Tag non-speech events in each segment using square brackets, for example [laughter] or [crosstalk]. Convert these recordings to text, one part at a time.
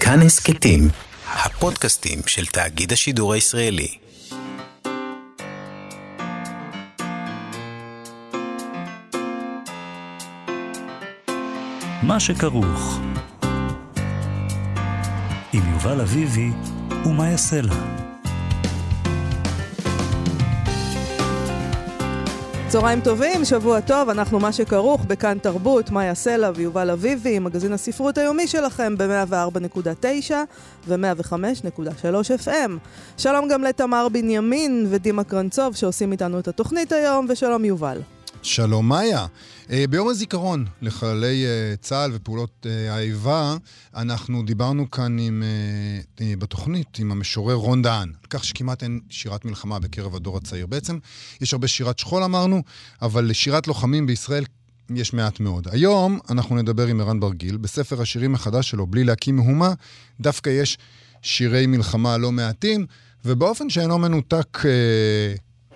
כאן הסכתים, הפודקאסטים של תאגיד השידור הישראלי. מה שכרוך עם יובל אביבי ומה יעשה לה. צהריים טובים, שבוע טוב, אנחנו מה שכרוך בכאן תרבות, מאיה סלע ויובל אביבי, מגזין הספרות היומי שלכם ב-104.9 ו-105.3 FM. שלום גם לתמר בנימין ודימה קרנצוב שעושים איתנו את התוכנית היום, ושלום יובל. שלום מאיה. אה, ביום הזיכרון לחללי אה, צה"ל ופעולות אה, האיבה, אנחנו דיברנו כאן עם, בתוכנית עם המשורר רון דהן, על כך שכמעט אין שירת מלחמה בקרב הדור הצעיר. בעצם יש הרבה שירת שכול אמרנו, אבל לשירת לוחמים בישראל יש מעט מאוד. היום אנחנו נדבר עם ערן ברגיל, בספר השירים החדש שלו, בלי להקים מהומה, דווקא יש שירי מלחמה לא מעטים, ובאופן שאינו מנותק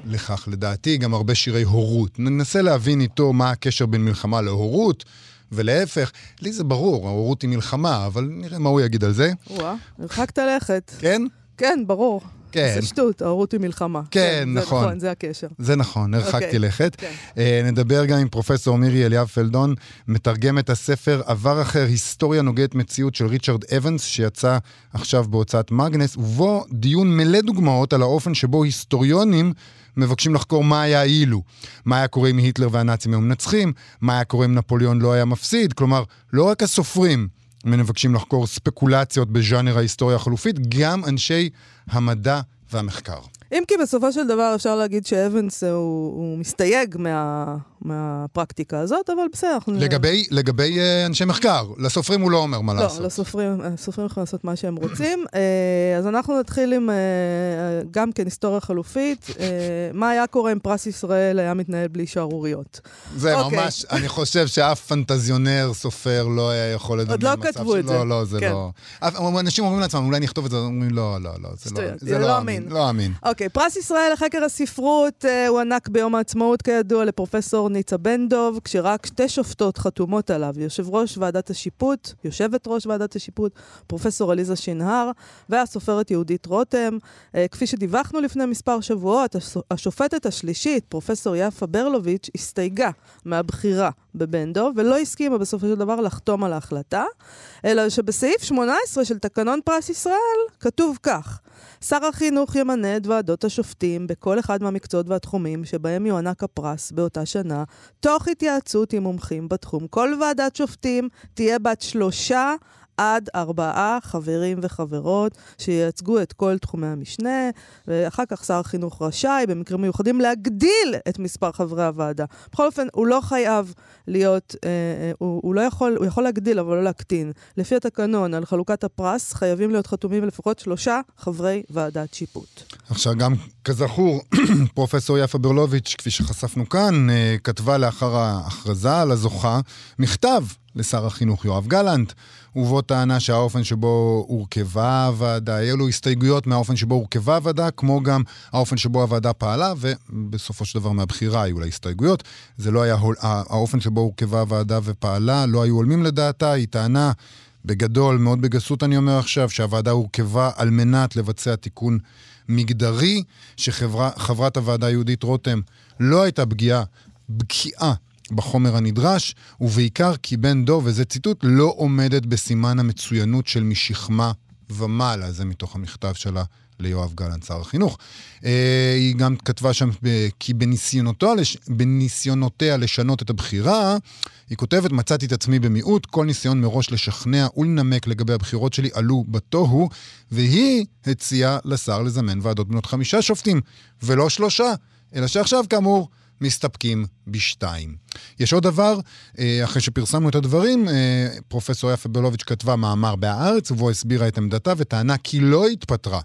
לכך, לדעתי, גם הרבה שירי הורות. ננסה להבין איתו מה הקשר בין מלחמה להורות, ולהפך. לי זה ברור, ההורות היא מלחמה, אבל נראה מה הוא יגיד על זה. וואה, הרחקת לכת. כן? כן, ברור. כן. זה שטות, ההורות היא מלחמה. כן, כן נכון. זה נכון, זה הקשר. זה נכון, הרחקתי okay. אוקיי, לכת. כן. Uh, נדבר גם עם פרופסור מירי אליאב פלדון, מתרגם את הספר עבר אחר, היסטוריה נוגדת מציאות של ריצ'רד אבנס, שיצא עכשיו בהוצאת מאגנס, ובו דיון מלא דוגמאות על האופן שבו היסטוריונים מבקשים לחקור מה היה אילו. מה היה קורה אם היטלר והנאצים היו מנצחים, מה היה קורה אם נפוליאון לא היה מפסיד. כלומר, לא רק הסופרים מבקשים לחקור ספקולציות בז'אנר ההיסטוריה החלופית, גם אנשי המדע והמחקר. אם כי בסופו של דבר אפשר להגיד שאבנס הוא, הוא מסתייג מה, מהפרקטיקה הזאת, אבל בסדר. לגבי, לגבי uh, אנשי מחקר, לסופרים הוא לא אומר מה לא, לעשות. לא, לסופרים, הסופרים יכולים לעשות מה שהם רוצים. uh, אז אנחנו נתחיל עם, גם כן היסטוריה חלופית, מה היה קורה אם פרס ישראל היה מתנהל בלי שערוריות. זה okay. אוקיי. ממש, אני חושב שאף פנטזיונר, סופר, לא היה יכול לדמיין מצב עוד לא כתבו את זה. לא, לא, זה כן. לא. אנשים אומרים לעצמם, אולי נכתוב את זה, אומרים, לא, לא, לא, זה לא, זה לא, לא אמין. לא אמין. אוקיי, פרס ישראל לחקר הספרות הוענק ביום העצמאות, כידוע, לפרופסור ניצה בן דב, כשרק שתי שופטות חתומות עליו, יושב ראש ועדת השיפוט, יושבת ראש ועדת השיפוט, פרופסור עליזה שנהר, והסופרת יהודית רותם. אה, כפי שדיווחנו לפני מספר שבועות, השופטת השלישית, פרופסור יפה ברלוביץ', הסתייגה מהבחירה בבן דב, ולא הסכימה בסופו של דבר לחתום על ההחלטה, אלא שבסעיף 18 של תקנון פרס ישראל כתוב כך: שר החינוך ימנה את ועדות השופטים בכל אחד מהמקצועות והתחומים שבהם יוענק הפרס באותה שנה, תוך התייעצות עם מומחים בתחום. כל ועדת שופטים תהיה בת שלושה עד ארבעה חברים וחברות שייצגו את כל תחומי המשנה, ואחר כך שר החינוך רשאי, במקרים מיוחדים, להגדיל את מספר חברי הוועדה. בכל אופן, הוא לא חייב להיות, אה, אה, הוא, הוא לא יכול, הוא יכול להגדיל, אבל לא להקטין. לפי התקנון על חלוקת הפרס, חייבים להיות חתומים לפחות שלושה חברי ועדת שיפוט. עכשיו, גם כזכור, [clears throat] פרופסור יפה ברלוביץ', כפי שחשפנו כאן, אה, כתבה לאחר ההכרזה על הזוכה מכתב לשר החינוך יואב גלנט, ובו טענה שהאופן שבו הורכבה הוועדה, היו לו הסתייגויות מהאופן שבו הורכבה הוועדה, כמו גם האופן שבו הוועדה פעלה, ובסופו של דבר מהבחירה היו לה הסתייגויות. זה לא היה, האופן שבו הורכבה הוועדה ופעלה, לא היו הולמים לדעתה, היא טענה בגדול, מאוד בגסות אני אומר עכשיו, שהוועדה הורכבה על מנת לבצע תיקון מגדרי, שחברת הוועדה יהודית רותם לא הייתה פגיעה, בקיאה בחומר הנדרש, ובעיקר כי בן דוב, וזה ציטוט, לא עומדת בסימן המצוינות של משכמה ומעלה. זה מתוך המכתב שלה ליואב גלנט, שר החינוך. אה, היא גם כתבה שם כי בניסיונותיה לשנות את הבחירה, היא כותבת, מצאתי את עצמי במיעוט, כל ניסיון מראש לשכנע ולנמק לגבי הבחירות שלי עלו בתוהו, והיא הציעה לשר לזמן ועדות בנות חמישה שופטים, ולא שלושה, אלא שעכשיו, כאמור, מסתפקים בשתיים. יש עוד דבר, אה, אחרי שפרסמנו את הדברים, אה, פרופסור יפה בלוביץ' כתבה מאמר בהארץ, ובו הסבירה את עמדתה וטענה כי לא התפטרה.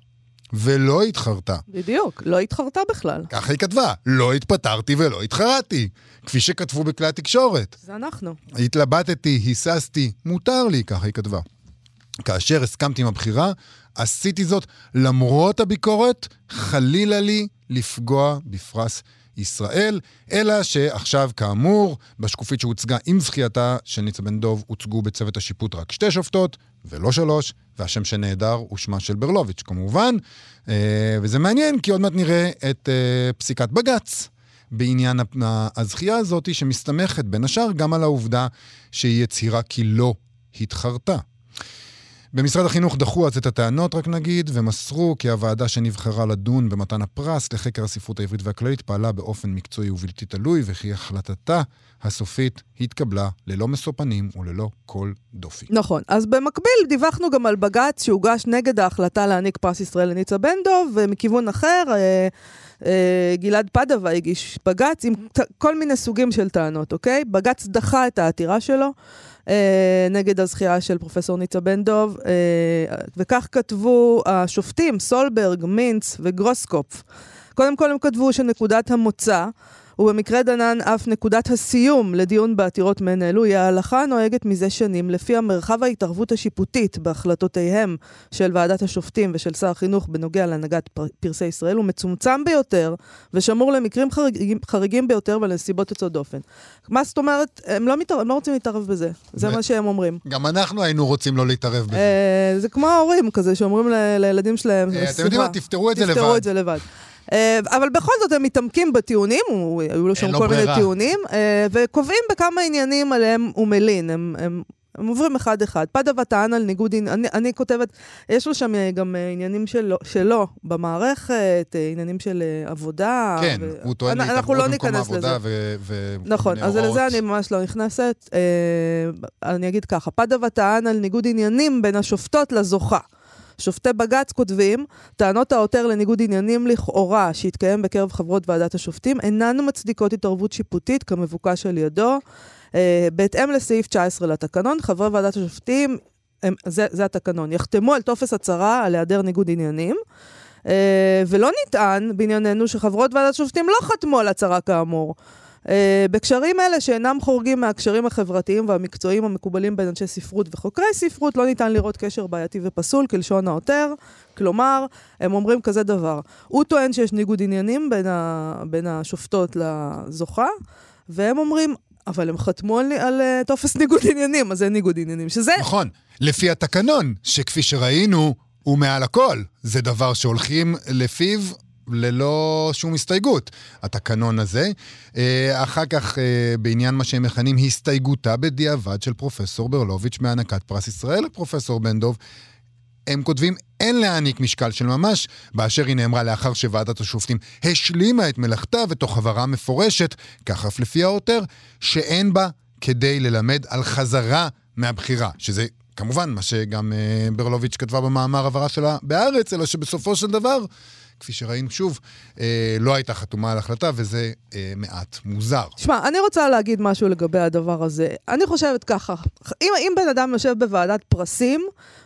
ולא התחרתה. בדיוק, לא התחרתה בכלל. ככה היא כתבה, לא התפטרתי ולא התחרתי. כפי שכתבו בכלי התקשורת. זה אנחנו. התלבטתי, היססתי, מותר לי, ככה היא כתבה. כאשר הסכמתי עם הבחירה, עשיתי זאת למרות הביקורת, חלילה לי לפגוע בפרס ישראל, אלא שעכשיו, כאמור, בשקופית שהוצגה עם זכייתה של ניצה בן דוב, הוצגו בצוות השיפוט רק שתי שופטות, ולא שלוש, והשם שנעדר הוא שמה של ברלוביץ' כמובן. אה, וזה מעניין, כי עוד מעט נראה את אה, פסיקת בג"ץ. בעניין הזכייה הזאת, שמסתמכת בין השאר גם על העובדה שהיא הצהירה כי לא התחרתה. במשרד החינוך דחו אז את הטענות, רק נגיד, ומסרו כי הוועדה שנבחרה לדון במתן הפרס לחקר הספרות העברית והכללית פעלה באופן מקצועי ובלתי תלוי, וכי החלטתה הסופית התקבלה ללא משוא פנים וללא כל דופי. נכון. אז במקביל דיווחנו גם על בג"ץ שהוגש נגד ההחלטה להעניק פרס ישראל לניצה בן דב, ומכיוון אחר, אה, גלעד פדווה הגיש בג"ץ עם כל מיני סוגים של טענות, אוקיי? בג"ץ דחה את העתירה שלו. אה, נגד הזכייה של פרופסור ניצה בן דב, אה, וכך כתבו השופטים סולברג, מינץ וגרוסקופ. קודם כל הם כתבו שנקודת המוצא ובמקרה דנן אף נקודת הסיום לדיון בעתירות מעין אלו היא ההלכה הנוהגת מזה שנים לפי המרחב ההתערבות השיפוטית בהחלטותיהם של ועדת השופטים ושל שר החינוך בנוגע להנהגת פרסי ישראל הוא מצומצם ביותר ושמור למקרים חריגים, חריגים ביותר ולנסיבות יוצאות דופן. מה זאת אומרת? הם לא, מתערב, הם לא רוצים להתערב בזה, זה מה שהם אומרים. גם אנחנו היינו רוצים לא להתערב בזה. אה, זה כמו ההורים כזה שאומרים לילדים שלהם, אה, אתם יודעים מה? תפתרו את זה לבד. אה, אבל בכל זאת הם מתעמקים בטיעונים, היו לו שם כל. מיני טיעונים, אה, וקובעים בכמה עניינים עליהם הוא מלין. הם, הם, הם עוברים אחד-אחד. פדווה טען על ניגוד עניינים, אני, אני כותבת, יש לו שם אה, גם עניינים שלו, שלו במערכת, עניינים של עבודה. כן, ו... הוא טוען להתערבות לא במקום העבודה ו... ו... נכון, אז לזה אני ממש לא נכנסת. אני אגיד ככה, פדווה טען על ניגוד עניינים בין השופטות לזוכה. שופטי בג"ץ כותבים, טענות העותר לניגוד עניינים לכאורה שהתקיים בקרב חברות ועדת השופטים אינן מצדיקות התערבות שיפוטית כמבוקש על ידו. Uh, בהתאם לסעיף 19 לתקנון, חברי ועדת השופטים, הם, זה, זה התקנון, יחתמו על טופס הצהרה על היעדר ניגוד עניינים. Uh, ולא נטען בענייננו שחברות ועדת השופטים לא חתמו על הצהרה כאמור. Uh, בקשרים אלה שאינם חורגים מהקשרים החברתיים והמקצועיים המקובלים בין אנשי ספרות וחוקרי ספרות, לא ניתן לראות קשר בעייתי ופסול, כלשון העותר. כלומר, הם אומרים כזה דבר. הוא טוען שיש ניגוד עניינים בין, ה, בין השופטות לזוכה, והם אומרים, אבל הם חתמו על, על uh, טופס [laughs] ניגוד עניינים, אז אין ניגוד עניינים, שזה... נכון, לפי התקנון, שכפי שראינו, הוא מעל הכל. זה דבר שהולכים לפיו ללא שום הסתייגות, התקנון הזה. אה, אחר כך, אה, בעניין מה שהם מכנים הסתייגותה בדיעבד של פרופסור ברלוביץ' מהענקת פרס ישראל לפרופסור בן דב, הם כותבים אין להעניק משקל של ממש, באשר היא נאמרה לאחר שוועדת השופטים השלימה את מלאכתה ותוך הבהרה מפורשת, כך אף לפי העותר, שאין בה כדי ללמד על חזרה מהבחירה, שזה כמובן מה שגם אה, ברלוביץ' כתבה במאמר הבהרה שלה בהארץ, אלא שבסופו של דבר כפי שראינו שוב, אה, לא הייתה חתומה על החלטה, וזה אה, מעט מוזר. שמע, אני רוצה להגיד משהו לגבי הדבר הזה. אני חושבת ככה, אם, אם בן אדם יושב בוועדת פרסים,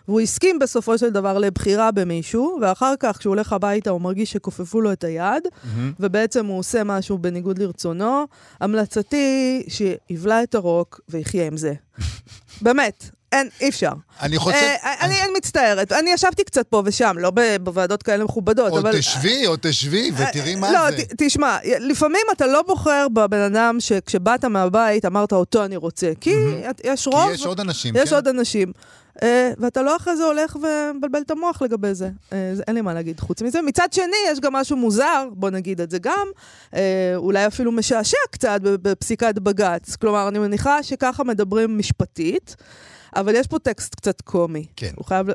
והוא הסכים בסופו של דבר לבחירה במישהו, ואחר כך כשהוא הולך הביתה הוא מרגיש שכופפו לו את היד, mm-hmm. ובעצם הוא עושה משהו בניגוד לרצונו, המלצתי שיבלע את הרוק ויחיה עם זה. [laughs] באמת, אין, אי אפשר. אני חושב... אה, אני, אני מצטערת, אני ישבתי קצת פה ושם, לא בוועדות כאלה מכובדות, או אבל... או תשבי, או תשבי, אה, ותראי מה לא, זה. לא, תשמע, לפעמים אתה לא בוחר בבן אדם שכשבאת מהבית אמרת, אותו אני רוצה. כי יש רוב... כי יש עוד אנשים, יש כן? עוד אנשים. Uh, ואתה לא אחרי זה הולך ומבלבל את המוח לגבי זה. Uh, זה. אין לי מה להגיד חוץ מזה. מצד שני, יש גם משהו מוזר, בוא נגיד את זה גם, אה, אולי אפילו משעשע קצת בפסיקת בג"ץ. כלומר, אני מניחה שככה מדברים משפטית. אבל יש פה טקסט קצת קומי. כן. הוא חייב,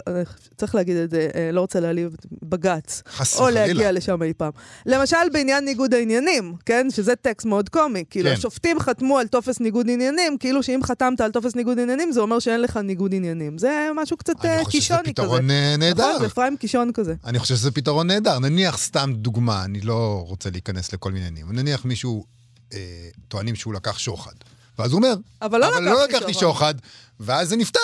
צריך להגיד את זה, אה, לא רוצה להעליב בג"ץ. חס וחלילה. או להגיע לשם אי פעם. למשל בעניין ניגוד העניינים, כן? שזה טקסט מאוד קומי. כאילו, כן. השופטים חתמו על טופס ניגוד עניינים, כאילו שאם חתמת על טופס ניגוד עניינים, זה אומר שאין לך ניגוד עניינים. זה משהו קצת קישוני כזה. אני חושב שזה פתרון אה, נהדר. נכון, זה אפרים קישון כזה. אני חושב שזה פתרון נהדר. נניח סתם דוגמה, אני לא רוצה להיכנס לכל מיני עניינים. נניח מישהו, אה, טוענים שהוא לקח שוחד. ואז הוא אומר, אבל לא, אבל לא לקחתי שוחד, ואז זה נפתר.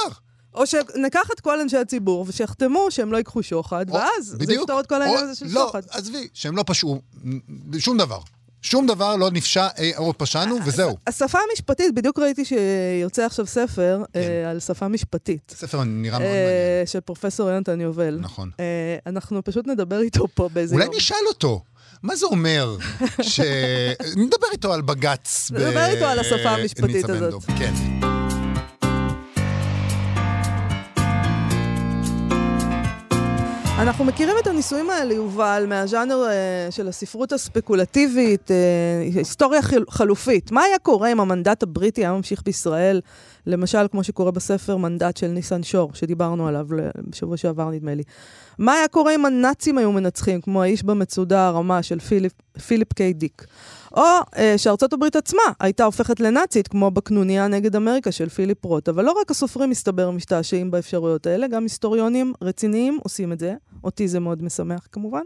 או שניקח את כל אנשי הציבור ושיחתמו שהם לא ייקחו שוחד, או, ואז בדיוק. זה יפתור את כל העניין הזה של לא, שוחד. לא, עזבי, שהם לא פשעו שום דבר. שום דבר לא נפשע או פשענו, וזהו. השפה המשפטית, בדיוק ראיתי שיוצא עכשיו ספר כן. אה, על שפה משפטית. ספר נראה מאוד אה, מעניין. של פרופסור יונתן יובל. נכון. אה, אנחנו פשוט נדבר איתו פה באיזה אולי יום. אולי נשאל אותו. מה זה אומר ש... נדבר איתו על בג"ץ. [laughs] נדבר איתו על השפה המשפטית הזאת. כן. אנחנו מכירים את הניסויים האלה, יובל, מהז'אנר אה, של הספרות הספקולטיבית, אה, היסטוריה חל, חלופית. מה היה קורה אם המנדט הבריטי היה ממשיך בישראל, למשל, כמו שקורה בספר מנדט של ניסן שור, שדיברנו עליו בשבוע שעבר, נדמה לי. מה היה קורה אם הנאצים היו מנצחים, כמו האיש במצודה הרמה של פיליפ, פיליפ קיי דיק? או אה, שארצות הברית עצמה הייתה הופכת לנאצית, כמו בקנוניה נגד אמריקה של פיליפ רוט. אבל לא רק הסופרים, מסתבר, משתעשעים באפשרויות האלה, גם היסטוריונים רציניים עושים את זה. אותי זה מאוד משמח, כמובן.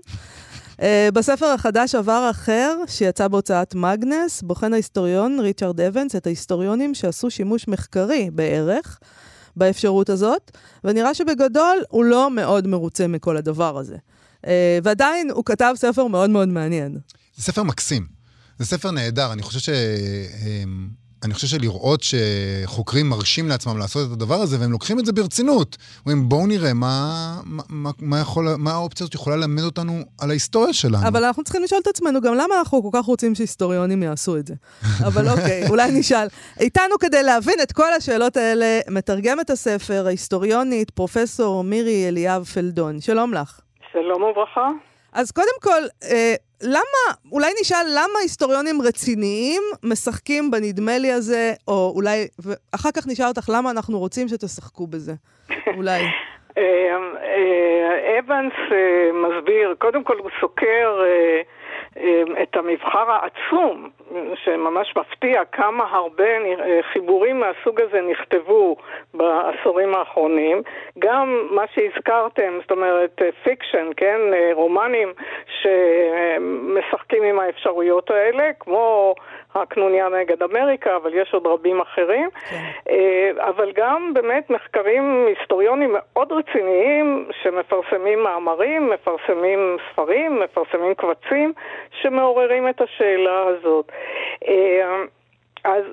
Uh, בספר החדש עבר אחר, שיצא בהוצאת מגנס, בוחן ההיסטוריון ריצ'רד אבנס את ההיסטוריונים שעשו שימוש מחקרי בערך באפשרות הזאת, ונראה שבגדול הוא לא מאוד מרוצה מכל הדבר הזה. Uh, ועדיין הוא כתב ספר מאוד מאוד מעניין. זה ספר מקסים. זה ספר נהדר, אני חושב ש... אני חושב שלראות שחוקרים מרשים לעצמם לעשות את הדבר הזה, והם לוקחים את זה ברצינות. אומרים, בואו נראה מה, מה, מה, יכול, מה האופציה הזאת יכולה ללמד אותנו על ההיסטוריה שלנו. אבל אנחנו צריכים לשאול את עצמנו גם למה אנחנו כל כך רוצים שהיסטוריונים יעשו את זה. [laughs] אבל אוקיי, אולי נשאל. איתנו כדי להבין את כל השאלות האלה, מתרגם את הספר ההיסטוריונית, פרופסור מירי אליאב פלדון. שלום לך. שלום וברכה. אז קודם כל, אה, למה, אולי נשאל למה היסטוריונים רציניים משחקים בנדמה לי הזה, או אולי, ואחר כך נשאל אותך למה אנחנו רוצים שתשחקו בזה, [laughs] אולי. אה, אה, אבנס אה, מסביר, קודם כל הוא סוקר אמ, את המבחר העצום, שממש מפתיע כמה הרבה חיבורים מהסוג הזה נכתבו בעשורים האחרונים. גם מה שהזכרתם, זאת אומרת fiction, כן, רומנים שמשחקים עם האפשרויות האלה, כמו הקנוניה נגד אמריקה, אבל יש עוד רבים אחרים. כן. אה, אבל גם באמת מחקרים היסטוריונים מאוד רציניים שמפרסמים מאמרים, מפרסמים ספרים, מפרסמים קבצים שמעוררים את השאלה הזאת. אה, אז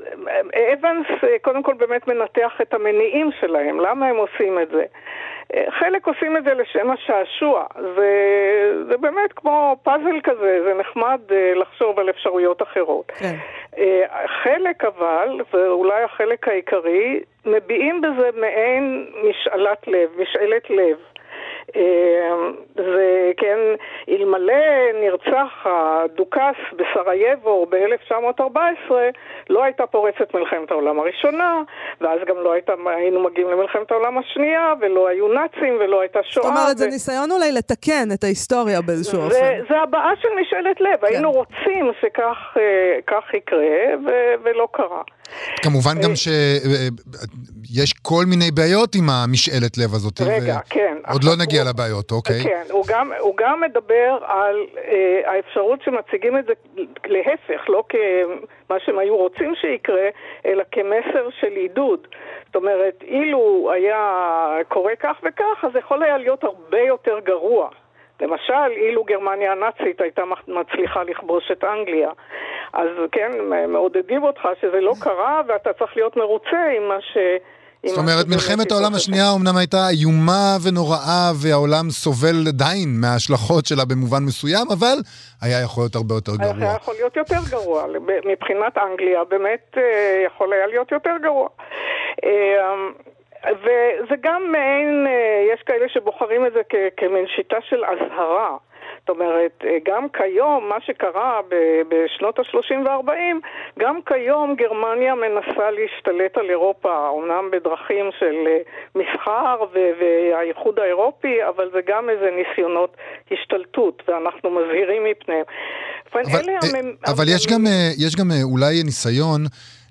אבנס קודם כל באמת מנתח את המניעים שלהם, למה הם עושים את זה. חלק עושים את זה לשם השעשוע, זה, זה באמת כמו פאזל כזה, זה נחמד אה, לחשוב על אפשרויות אחרות. כן. אה, חלק אבל, ואולי החלק העיקרי, מביעים בזה מעין משאלת לב, משאלת לב. זה, כן, אלמלא נרצח הדוכס בסרייבו ב-1914, לא הייתה פורצת מלחמת העולם הראשונה, ואז גם לא הייתה, היינו מגיעים למלחמת העולם השנייה, ולא היו נאצים, ולא הייתה שואה. זאת אומרת, ו... זה ניסיון אולי לתקן את ההיסטוריה באיזשהו זה, אופן. זה הבעה של משאלת לב, כן. היינו רוצים שכך אה, יקרה, ו- ולא קרה. כמובן גם אה, שיש כל מיני בעיות עם המשאלת לב הזאת. רגע, כן. עוד לא נגיע לבעיות, אוקיי. כן, הוא גם, הוא גם מדבר על אה, האפשרות שמציגים את זה להפך, לא כמה שהם היו רוצים שיקרה, אלא כמסר של עידוד. זאת אומרת, אילו היה קורה כך וכך, אז יכול היה להיות הרבה יותר גרוע. למשל, אילו גרמניה הנאצית הייתה מצליחה לכבוש את אנגליה. אז כן, מעודדים אותך שזה לא קרה, ואתה צריך להיות מרוצה עם מה ש... זאת אומרת, מלחמת העולם השנייה אומנם הייתה איומה ונוראה, והעולם סובל עדיין מההשלכות שלה במובן מסוים, אבל היה יכול להיות הרבה יותר גרוע. היה יכול להיות יותר גרוע. מבחינת אנגליה באמת אה, יכול היה להיות יותר גרוע. אה, וזה גם מעין, אה, יש כאלה שבוחרים את זה כמין שיטה של אזהרה. אומרת, אה, גם כיום, מה שקרה בשנות ה-30 וה-40, גם כיום גרמניה מנסה להשתלט על אירופה, אומנם בדרכים של אה, מסחר והאיחוד האירופי, אבל זה גם איזה ניסיונות השתלטות, ואנחנו מזהירים מפניהם. אבל, אבל יש, גם, יש גם אולי ניסיון...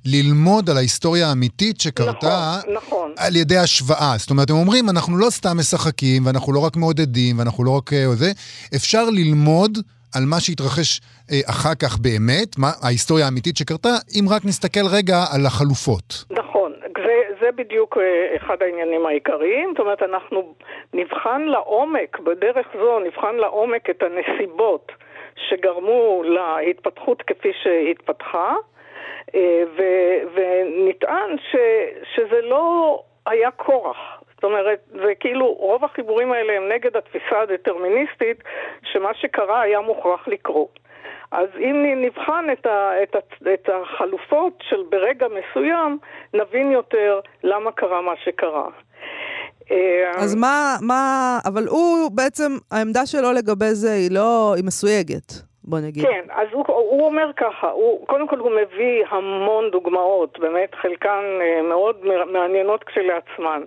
ללמוד על ההיסטוריה האמיתית שקרתה נכון, נכון. על ידי השוואה. זאת אומרת, הם אומרים, אנחנו לא סתם משחקים, ואנחנו לא רק מעודדים, ואנחנו לא רק אה, זה, אפשר ללמוד על מה שהתרחש אה, אחר כך באמת, מה ההיסטוריה האמיתית שקרתה, אם רק נסתכל רגע על החלופות. נכון, זה, זה בדיוק אה, אחד העניינים העיקריים. זאת אומרת, אנחנו נבחן לעומק, בדרך זו נבחן לעומק את הנסיבות שגרמו להתפתחות כפי שהתפתחה. אה, ו- ונטען ש- שזה לא היה כורח. זאת אומרת, זה כאילו, רוב החיבורים האלה הם נגד התפיסה הדטרמיניסטית, שמה שקרה היה מוכרח לקרות. אז אם נבחן את, ה, את, ה, את החלופות של ברגע מסוים, נבין יותר למה קרה מה שקרה. אה, אז מה, מה, אבל הוא בעצם, העמדה שלו לגבי זה היא לא, היא מסויגת, בוא נגיד. כן, אז הוא, הוא אומר ככה, הוא, קודם כל הוא מביא המון דוגמאות, באמת חלקן אה, מאוד מעניינות כשלעצמן,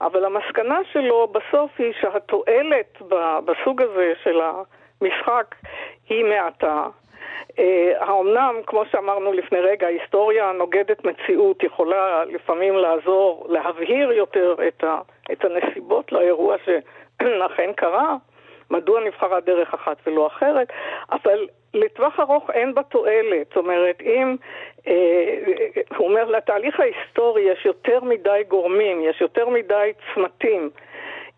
אבל המסקנה שלו בסוף היא שהתועלת בסוג הזה של המשחק היא מעטה. אה, האומנם, כמו שאמרנו לפני רגע, ההיסטוריה נוגדת מציאות, יכולה לפעמים לעזור, להבהיר יותר את, ה, את הנסיבות לאירוע שאכן קרה, מדוע נבחרה דרך אחת ולא אחרת, אבל לטווח ארוך אין בה תועלת. זאת אומרת, אם, אה, הוא אומר, לתהליך ההיסטורי יש יותר מדי גורמים, יש יותר מדי צמתים.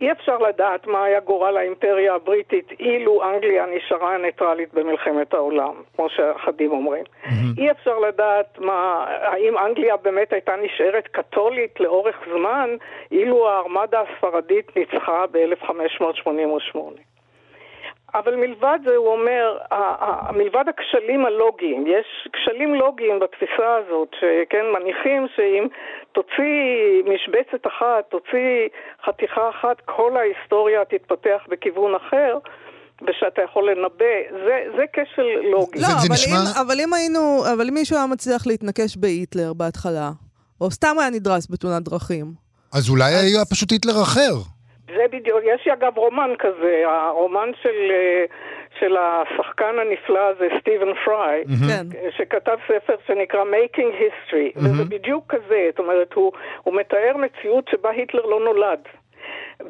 אי אפשר לדעת מה היה גורל האימפריה הבריטית אילו אנגליה נשארה ניטרלית במלחמת העולם, כמו שאחדים אומרים. Mm-hmm. אי אפשר לדעת מה, האם אנגליה באמת הייתה נשארת קתולית לאורך זמן אילו הארמדה הספרדית ניצחה ב-1588. אבל מלבד זה הוא אומר, מלבד הכשלים הלוגיים, יש כשלים לוגיים בתפיסה הזאת, שכן מניחים שאם תוציא משבצת אחת, תוציא חתיכה אחת, כל ההיסטוריה תתפתח בכיוון אחר. ושאתה יכול לנבא, זה, זה כשל לוגי. לא, אבל, נשמע... אם, אבל אם היינו, אבל אם מישהו היה מצליח להתנקש בהיטלר בהתחלה, או סתם היה נדרס בתאונת דרכים. אז אולי אז... היה פשוט היטלר אחר. זה בדיוק, יש אגב רומן כזה, הרומן של, אה, של השחקן הנפלא הזה, סטיבן פריי, mm-hmm. שכתב ספר שנקרא Making History, mm-hmm. וזה בדיוק כזה, זאת אומרת, הוא, הוא מתאר מציאות שבה היטלר לא נולד.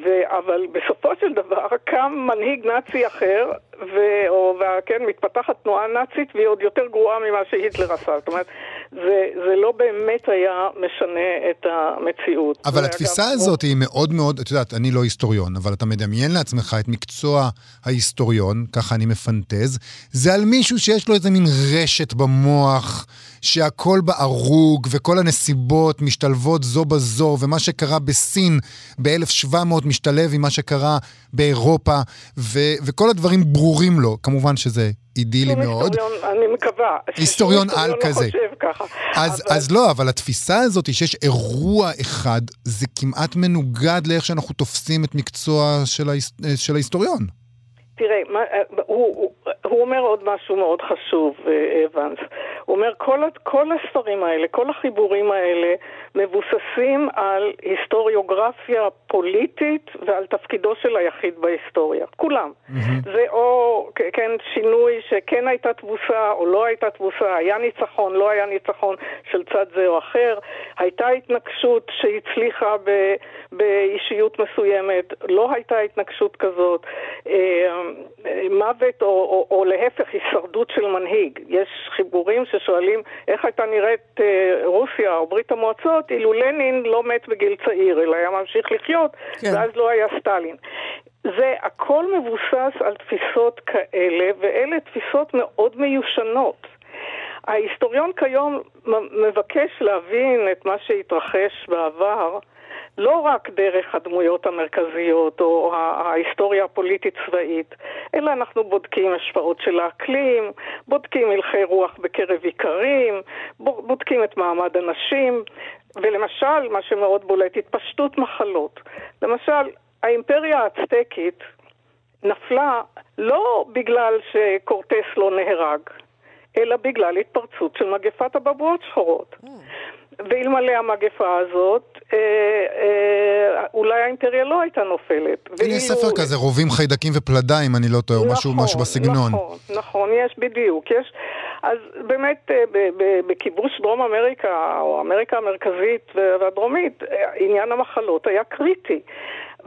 ו- אבל בסופו של דבר קם מנהיג נאצי אחר, ו- או, כן, מתפתחת תנועה נאצית והיא עוד יותר גרועה ממה שהיטלר עשה. זאת אומרת, זה, זה לא באמת היה משנה את המציאות. אבל התפיסה אגב, הזאת הוא... היא מאוד מאוד, את יודעת, אני לא היסטוריון, אבל אתה מדמיין לעצמך את מקצוע ההיסטוריון, ככה אני מפנטז, זה על מישהו שיש לו איזה מין רשת במוח. שהכל בערוג וכל הנסיבות משתלבות זו בזו, ומה שקרה בסין ב-1700 משתלב עם מה שקרה באירופה, ו- וכל הדברים ברורים לו. כמובן שזה אידילי מאוד. אני מקווה. היסטוריון על לא כזה. ככה. אז, אבל... אז לא, אבל התפיסה הזאת שיש אירוע אחד, זה כמעט מנוגד לאיך שאנחנו תופסים את מקצוע של, ההיס... של ההיסטוריון. תראה, מה, אה, הוא, הוא, הוא אומר עוד משהו מאוד חשוב, אה, אבנס. הוא אומר, כל, כל הספרים האלה, כל החיבורים האלה, מבוססים על היסטוריוגרפיה פוליטית ועל תפקידו של היחיד בהיסטוריה. כולם. Mm-hmm. זה או, כן, שינוי שכן הייתה תבוסה או לא הייתה תבוסה, היה ניצחון, לא היה ניצחון של צד זה או אחר, הייתה התנגשות שהצליחה ב, באישיות מסוימת, לא הייתה התנגשות כזאת. אה, מוות או, או, או להפך הישרדות של מנהיג. יש חיבורים ששואלים איך הייתה נראית אה, רוסיה או ברית המועצות אילו לנין לא מת בגיל צעיר, אלא היה ממשיך לחיות, כן. ואז לא היה סטלין. זה הכל מבוסס על תפיסות כאלה, ואלה תפיסות מאוד מיושנות. ההיסטוריון כיום מבקש להבין את מה שהתרחש בעבר, לא רק דרך הדמויות המרכזיות או ההיסטוריה הפוליטית-צבאית, אלא אנחנו בודקים השפעות של האקלים, בודקים הלכי רוח בקרב איכרים, בודקים את מעמד הנשים, ולמשל, מה שמאוד בולט, התפשטות מחלות. למשל, האימפריה האצטקית נפלה לא בגלל שקורטס לא נהרג, אלא בגלל התפרצות של מגפת הבבואות שחורות. Mm. ואלמלא המגפה הזאת, אה, אה, אולי האימפריה לא הייתה נופלת. הנה ואילו... ספר כזה, רובים חיידקים ופלדה, אם אני לא טועה, נכון, משהו, משהו בסגנון. נכון, נכון, יש בדיוק. יש, אז באמת, אה, בכיבוש דרום אמריקה, או אמריקה המרכזית והדרומית, עניין המחלות היה קריטי.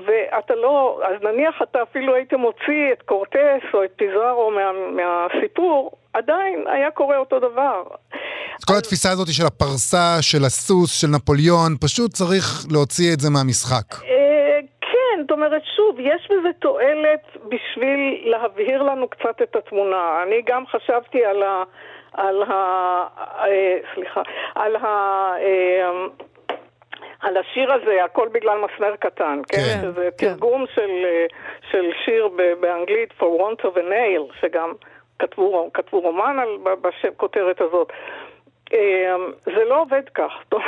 ואתה לא, אז נניח אתה אפילו היית מוציא את קורטס או את פיזארו מה, מהסיפור, עדיין היה קורה אותו דבר. אז כל התפיסה הזאת של הפרסה, של הסוס, של נפוליאון, פשוט צריך להוציא את זה מהמשחק. אה, כן, זאת אומרת, שוב, יש בזה תועלת בשביל להבהיר לנו קצת את התמונה. אני גם חשבתי על ה... על ה... אה, סליחה, על ה... אה, על השיר הזה, הכל בגלל מסמר קטן, כן? כן שזה כן. תרגום של, של שיר באנגלית, For want of a nail, שגם כתבו, כתבו רומן על, בכותרת הזאת. אמ, זה לא עובד כך. [laughs]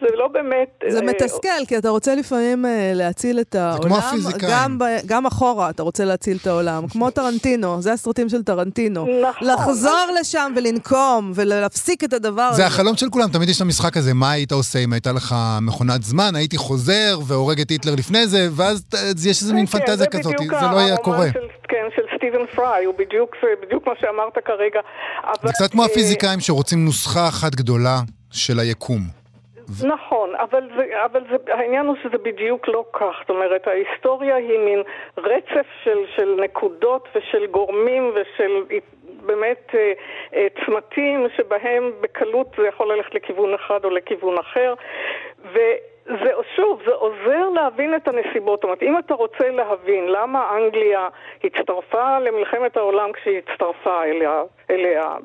זה לא באמת... זה אה, מתסכל, כי אתה רוצה לפעמים אה, להציל את העולם. כמו הפיזיקאים. גם, ב- גם אחורה אתה רוצה להציל את העולם. כמו טרנטינו, זה הסרטים של טרנטינו. נכון. לחזור לשם ולנקום ולהפסיק את הדבר הזה. זה החלום של כולם, תמיד יש את המשחק הזה, מה היית עושה אם הייתה לך מכונת זמן, הייתי חוזר והורג את היטלר לפני זה, ואז יש איזה מין כן, פנטזיה זה כזאת, זה לא היה קורה. של, כן, של סטיבן פריי, הוא בדיוק, בדיוק מה שאמרת כרגע. אבל, זה קצת כמו אה, הפיזיקאים שרוצים נוסחה אחת גדולה של היקום. נכון, אבל, זה, אבל זה, העניין הוא שזה בדיוק לא כך. זאת אומרת, ההיסטוריה היא מין רצף של, של נקודות ושל גורמים ושל באמת אה, אה, צמתים שבהם בקלות זה יכול ללכת לכיוון אחד או לכיוון אחר. וזה, שוב, זה עוזר להבין את הנסיבות. זאת אומרת, אם אתה רוצה להבין למה אנגליה הצטרפה למלחמת העולם כשהיא הצטרפה אליה, אליה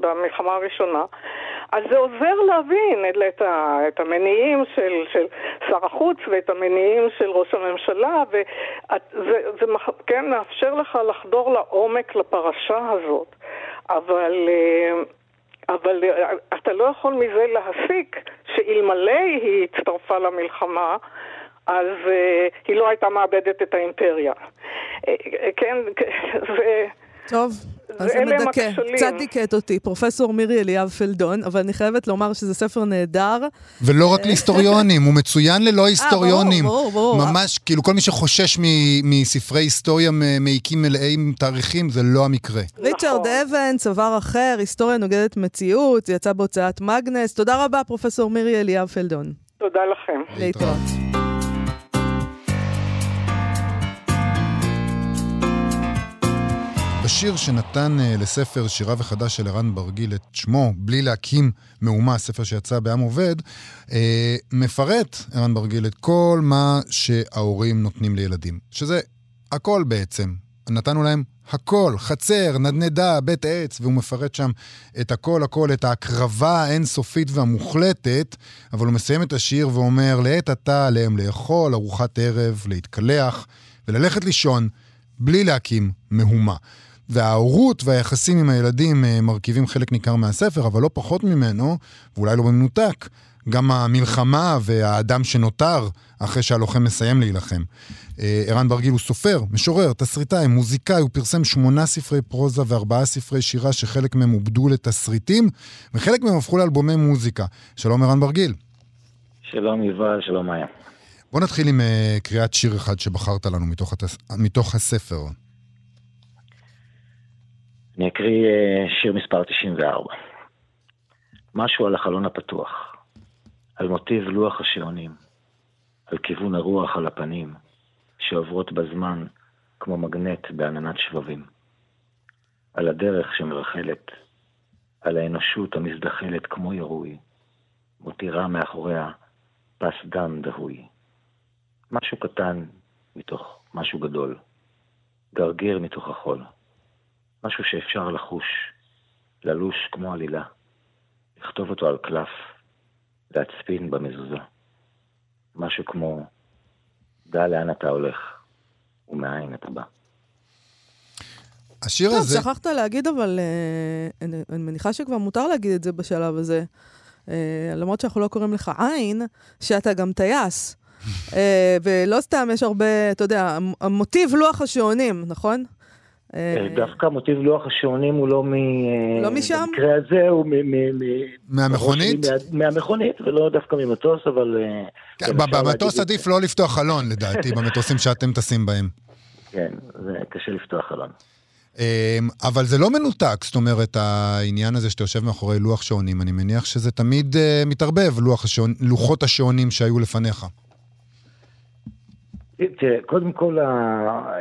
במלחמה הראשונה, אז זה עוזר להבין את, ה, את המניעים של, של שר החוץ ואת המניעים של ראש הממשלה, וזה זה, כן, מאפשר לך לחדור לעומק לפרשה הזאת. אבל, אה, אבל אה, אתה לא יכול מזה להסיק שאלמלא היא הצטרפה למלחמה, אז אה, היא לא הייתה מאבדת את האימפריה. אה, כן, [laughs] זה... טוב, אז זה מדכא. הכשלים. קצת דיכאת אותי, פרופסור מירי אליאב פלדון, אבל אני חייבת לומר שזה ספר נהדר. ולא רק להיסטוריונים, הוא מצוין ללא היסטוריונים. אה, ברור, ברור. ממש, כאילו כל מי שחושש מ- מספרי היסטוריה מ- מעיקים מלאים תאריכים, זה לא המקרה. ריצ'רד אבן, צוואר אחר, היסטוריה נוגדת מציאות, זה יצא בהוצאת מגנס. תודה רבה, פרופסור מירי אליאב פלדון. תודה לכם. להתראות. בשיר שנתן אה, לספר שירה וחדש של ערן ברגיל את שמו, בלי להקים מהומה, ספר שיצא בעם עובד, אה, מפרט ערן ברגיל את כל מה שההורים נותנים לילדים. שזה הכל בעצם. נתנו להם הכל, חצר, נדנדה, בית עץ, והוא מפרט שם את הכל הכל, את ההקרבה האינסופית והמוחלטת, אבל הוא מסיים את השיר ואומר, לעת עתה עליהם לאכול ארוחת ערב, להתקלח וללכת לישון, בלי להקים מהומה. וההורות והיחסים עם הילדים אה, מרכיבים חלק ניכר מהספר, אבל לא פחות ממנו, ואולי לא במנותק, גם המלחמה והאדם שנותר אחרי שהלוחם מסיים להילחם. אה, ערן ברגיל הוא סופר, משורר, תסריטאי, מוזיקאי, הוא פרסם שמונה ספרי פרוזה וארבעה ספרי שירה שחלק מהם עובדו לתסריטים, וחלק מהם הפכו לאלבומי מוזיקה. שלום ערן ברגיל. שלום יובל, שלום מאיה. בוא נתחיל עם uh, קריאת שיר אחד שבחרת לנו מתוך, התס... מתוך הספר. אני אקריא אה, שיר מספר 94. משהו על החלון הפתוח, על מוטיב לוח השעונים, על כיוון הרוח על הפנים, שעוברות בזמן כמו מגנט בעננת שבבים, על הדרך שמרחלת, על האנושות המזדחלת כמו ירוי, מותירה מאחוריה פס דם דהוי. משהו קטן מתוך משהו גדול, גרגיר מתוך החול. משהו שאפשר לחוש, ללוש כמו עלילה, לכתוב אותו על קלף, להצפין במזוזה. משהו כמו, דע לאן אתה הולך, ומאין אתה בא. השיר טוב, הזה... שכחת להגיד, אבל אה, אני, אני מניחה שכבר מותר להגיד את זה בשלב הזה. אה, למרות שאנחנו לא קוראים לך עין, שאתה גם טייס. [laughs] אה, ולא סתם, יש הרבה, אתה יודע, המ- המוטיב לוח השעונים, נכון? אה, דווקא מוטיב לוח השעונים הוא לא מ... לא משם? במקרה הזה הוא מ... מ- מ- מהמכונית? מה- מהמכונית, ולא דווקא ממטוס, אבל... אה, כן, במטוס עדיף. לא לפתוח חלון, לדעתי, [laughs] במטוסים שאתם טסים בהם. כן, זה קשה לפתוח חלון. אמ, אבל זה לא מנותק, זאת אומרת, העניין הזה שאתה יושב מאחורי לוח שעונים, אני מניח שזה תמיד אה, מתערבב, לוח השעון, לוחות השעונים שהיו לפניך. תראה, קודם כל, אה,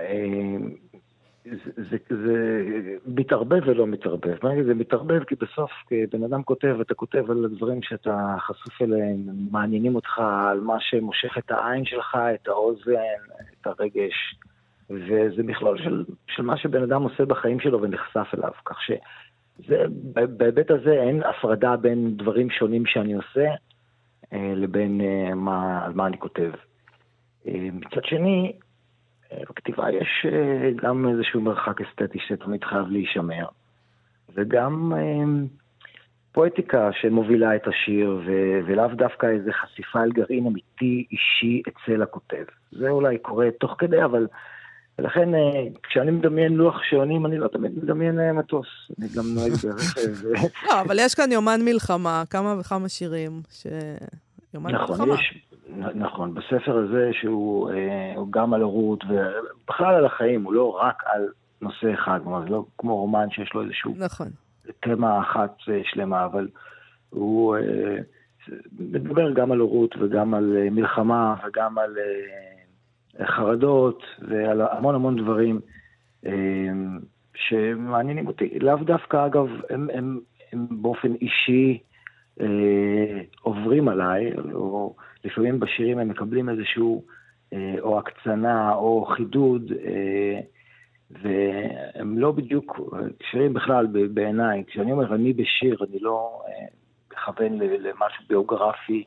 זה, זה, זה מתערבב ולא מתערבב. זה מתערבב? כי בסוף, כשבן אדם כותב, אתה כותב על הדברים שאתה חשוף אליהם, מעניינים אותך על מה שמושך את העין שלך, את האוזן, את הרגש, וזה מכלול של, של מה שבן אדם עושה בחיים שלו ונחשף אליו. כך שבהיבט הזה אין הפרדה בין דברים שונים שאני עושה אה, לבין אה, מה, על מה אני כותב. אה, מצד שני, בכתיבה יש אה, גם איזשהו מרחק אסתטי שתמיד חייב להישמר, וגם אה, פואטיקה שמובילה את השיר, ו- ולאו דווקא איזה חשיפה אל גרעין אמיתי אישי אצל הכותב. זה אולי קורה תוך כדי, אבל... ולכן אה, כשאני מדמיין לוח שעונים, אני לא תמיד מדמיין מטוס. אני גם נוהג ברכב. לא, אבל יש כאן יומן מלחמה, כמה וכמה שירים ש... יומן נכון, מלחמה. יש, נ- נכון, בספר הזה שהוא אה, גם על הורות ובכלל על החיים, הוא לא רק על נושא אחד, כלומר זה לא כמו רומן שיש לו איזשהו נכון. תמה אחת אה, שלמה, אבל הוא אה, מדבר גם על הורות וגם על מלחמה וגם על חרדות ועל המון המון דברים שמעניינים אותי. לאו דווקא, אגב, הם, הם, הם באופן אישי עוברים עליי, או לפעמים בשירים הם מקבלים איזשהו אה, או הקצנה או חידוד. אה, והם לא בדיוק, שירים בכלל בעיניי, כשאני אומר אני בשיר, אני לא אה, מכוון ל- למשהו ביוגרפי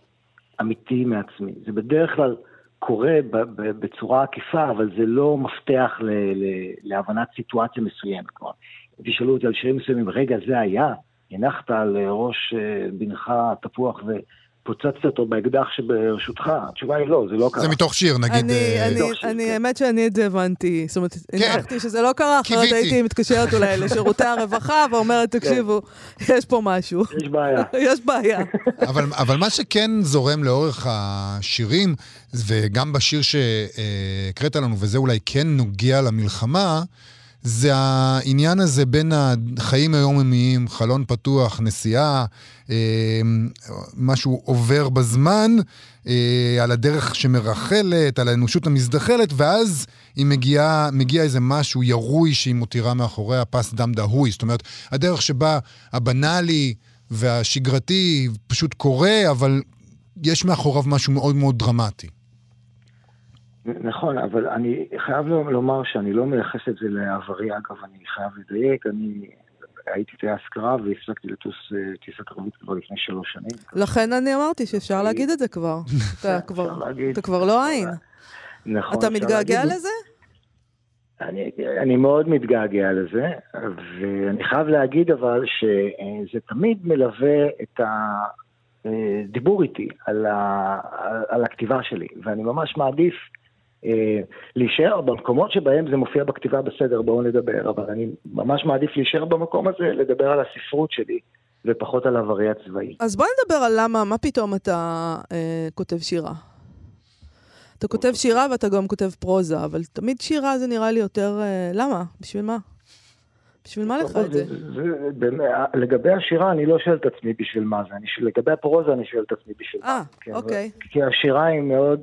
אמיתי מעצמי. זה בדרך כלל קורה בצורה עקיפה, אבל זה לא מפתח להבנת סיטואציה מסוימת. כלומר, אם תשאלו אותי על שירים מסוימים, רגע, זה היה, הנחת על אה, ראש אה, בנך תפוח ופוצצת אותו באקדח שברשותך? התשובה היא לא, זה לא קרה. זה מתוך שיר, נגיד... אני, אה, כן. האמת שאני את זה הבנתי. זאת אומרת, הנחתי שזה לא קרה, אחרת. הייתי מתקשרת אולי [laughs] לשירותי הרווחה ואומרת, תקשיבו, יש פה משהו. יש בעיה. [laughs] יש בעיה. [laughs] אבל, אבל מה שכן זורם לאורך השירים, וגם בשיר שהקראת לנו, וזה אולי כן נוגע למלחמה, זה העניין הזה בין החיים היומיומיים, חלון פתוח, נסיעה, אה, משהו עובר בזמן, אה, על הדרך שמרחלת, על האנושות המזדחלת, ואז היא מגיעה, מגיע איזה משהו ירוי שהיא מותירה מאחוריה פס דם דהוי. זאת אומרת, הדרך שבה הבנאלי והשגרתי פשוט קורה, אבל יש מאחוריו משהו מאוד מאוד דרמטי. נכון, אבל אני חייב לומר שאני לא מייחס את זה לעברי, אגב, אני חייב לדייק, אני הייתי טייס קרב והפסקתי לטוס אה, טיסה קרבית כבר לפני שלוש שנים. לכן אני אמרתי שאפשר להגיד את זה כבר. [laughs] אתה כבר- לא עין. נכון. אתה מתגעגע. לזה? אני, אני מאוד מתגעגע לזה, ואני חייב להגיד אבל שזה תמיד מלווה את הדיבור איתי על, ה, על הכתיבה שלי, ואני ממש מעדיף אה, להישאר במקומות שבהם זה מופיע בכתיבה בסדר, בואו נדבר, אבל אני ממש מעדיף להישאר במקום הזה, לדבר על הספרות שלי, ופחות על עברי הצבאי. אז בוא נדבר על למה, מה פתאום אתה אה, כותב שירה. אתה כותב שירה ואתה גם כותב פרוזה, אבל תמיד שירה זה נראה לי יותר... אה, למה? בשביל מה? בשביל מה לך את זה? זה, באמת, לגבי השירה אני לא שואל את עצמי בשביל מה זה, אני, לגבי הפרוזה אני שואל את עצמי בשביל אה, מה. כי- אוקיי. כי השירה היא מאוד,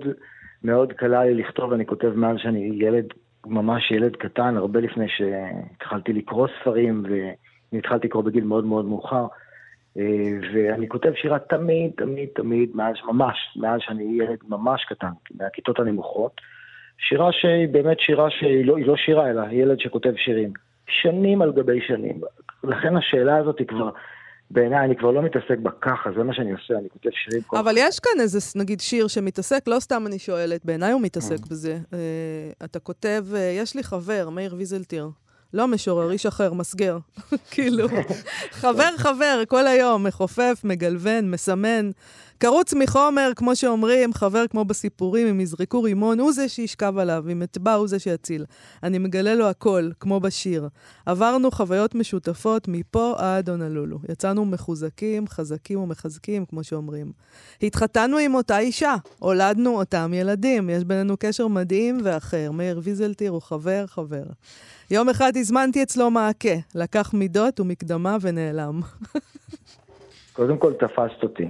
מאוד קלה לי לכתוב, אני כותב מאז שאני ילד, ממש ילד קטן, הרבה לפני שהתחלתי לקרוא ספרים, ואני התחלתי לקרוא בגיל מאוד מאוד מאוחר. אה, ואני כותב שירה תמיד, תמיד, תמיד, מאז, ממש, מאז שאני ילד ממש קטן, מהכיתות הנמוכות. שירה שהיא באמת שירה שהיא לא, לא שירה, אלא ילד שכותב שירים. שנים על גבי שנים. לכן השאלה הזאת היא כבר, בעיניי, אני כבר לא מתעסק בה ככה, זה מה שאני עושה, אני כותב שירים כל אבל יש כאן איזה, נגיד, שיר שמתעסק, לא סתם אני שואלת, בעיניי הוא מתעסק בזה. אה, אתה כותב, אה, יש לי חבר, מאיר ויזלטיר. לא משורר, איש אחר, מסגר. [laughs] כאילו, [laughs] חבר חבר, כל היום, מחופף, מגלבן, מסמן. קרוץ מחומר, כמו שאומרים, חבר כמו בסיפורים, אם יזרקו רימון, הוא זה שישכב עליו, אם אטבע, הוא זה שיציל. אני מגלה לו הכל, כמו בשיר. עברנו חוויות משותפות מפה עד הונלולו. יצאנו מחוזקים, חזקים ומחזקים, כמו שאומרים. התחתנו עם אותה אישה, הולדנו אותם ילדים, יש בינינו קשר מדהים ואחר. מאיר ויזלטיר הוא חבר, חבר. יום אחד הזמנתי אצלו מעקה, לקח מידות ומקדמה ונעלם. [laughs] קודם כל תפסת אותי.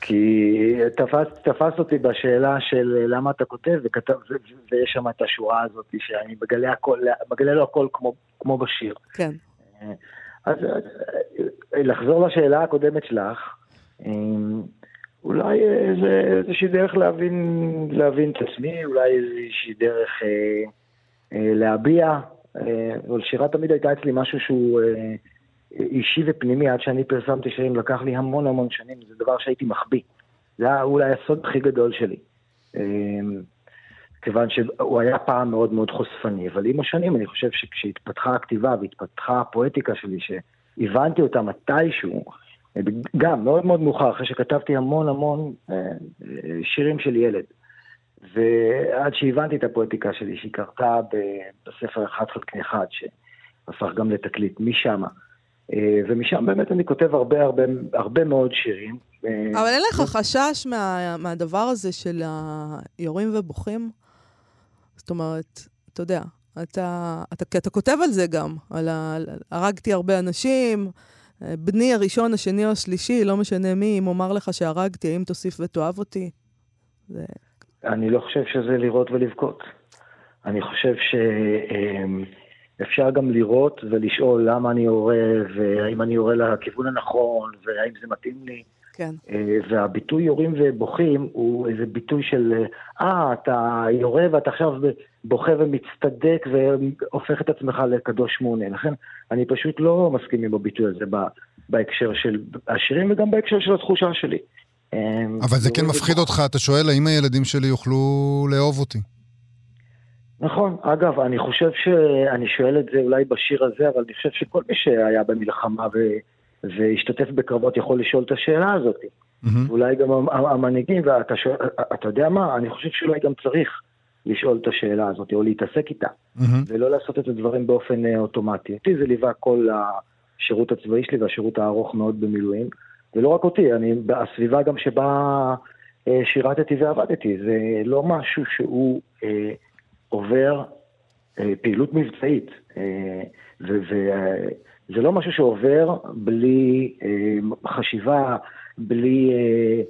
כי תפסת, תפסת אותי בשאלה של למה אתה כותב, וכתב, ו- ו- ויש שם את השורה הזאת שאני מגלה, הכל, מגלה לו הכל כמו, כמו בשיר. כן. אז אה, לחזור לשאלה הקודמת שלך, אה, אולי אה, זה איזושהי דרך להבין, להבין את עצמי, אולי איזושהי דרך אה, אה, להביע, אה, אבל שירה תמיד הייתה אצלי משהו שהוא אה, אישי ופנימי, עד שאני פרסמתי שירים, לקח לי המון המון שנים, זה דבר שהייתי מחביא. זה היה אולי הסוד הכי גדול שלי. אה, כיוון שהוא היה פעם מאוד מאוד חושפני, אבל עם השנים אני חושב שכשהתפתחה הכתיבה והתפתחה הפואטיקה שלי, שהבנתי אותה מתישהו, גם מאוד מאוד מאוחר, אחרי שכתבתי המון המון שירים של ילד. ועד שהבנתי את הפואטיקה שלי, שהיא קרתה בספר אחד חלקי אחד, שהפך גם לתקליט, משם. ומשם באמת אני כותב הרבה הרבה, הרבה מאוד שירים. אבל אין לך חשש מה, מהדבר הזה של היורים ובוכים? זאת אומרת, אתה יודע, אתה, אתה, אתה כותב על זה גם, על ה... הרגתי הרבה אנשים, בני הראשון, השני או השלישי, לא משנה מי, אם אומר לך שהרגתי, האם תוסיף ותאהב אותי? זה... אני לא חושב שזה לראות ולבכות. אני חושב שאפשר גם לראות ולשאול למה אני יורה, והאם אני יורה לכיוון הנכון, והאם זה מתאים לי. כן. והביטוי יורים ובוכים הוא איזה ביטוי של, אה, אתה יורה ואתה עכשיו בוכה ומצטדק והופך את עצמך לקדוש מעונה. לכן אני פשוט לא מסכים עם הביטוי הזה בהקשר של השירים וגם בהקשר של התחושה שלי. אבל זה כן מפחיד אותך, אתה שואל האם הילדים שלי יוכלו לאהוב אותי. נכון, אגב, אני חושב שאני שואל את זה אולי בשיר הזה, אבל אני חושב שכל מי שהיה במלחמה ו... והשתתף בקרבות יכול לשאול את השאלה הזאת. Mm-hmm. אולי גם המנהיגים, ואתה שואל, אתה יודע מה, אני חושב שאולי גם צריך לשאול את השאלה הזאת, או להתעסק איתה, mm-hmm. ולא לעשות את הדברים באופן אה, אוטומטי. אותי זה ליווה כל השירות הצבאי שלי והשירות הארוך מאוד במילואים, ולא רק אותי, אני, הסביבה גם שבה אה, שירתתי ועבדתי, זה לא משהו שהוא אה, עובר אה, פעילות מבצעית. אה, ו- ו- זה לא משהו שעובר בלי אה, חשיבה, בלי אה,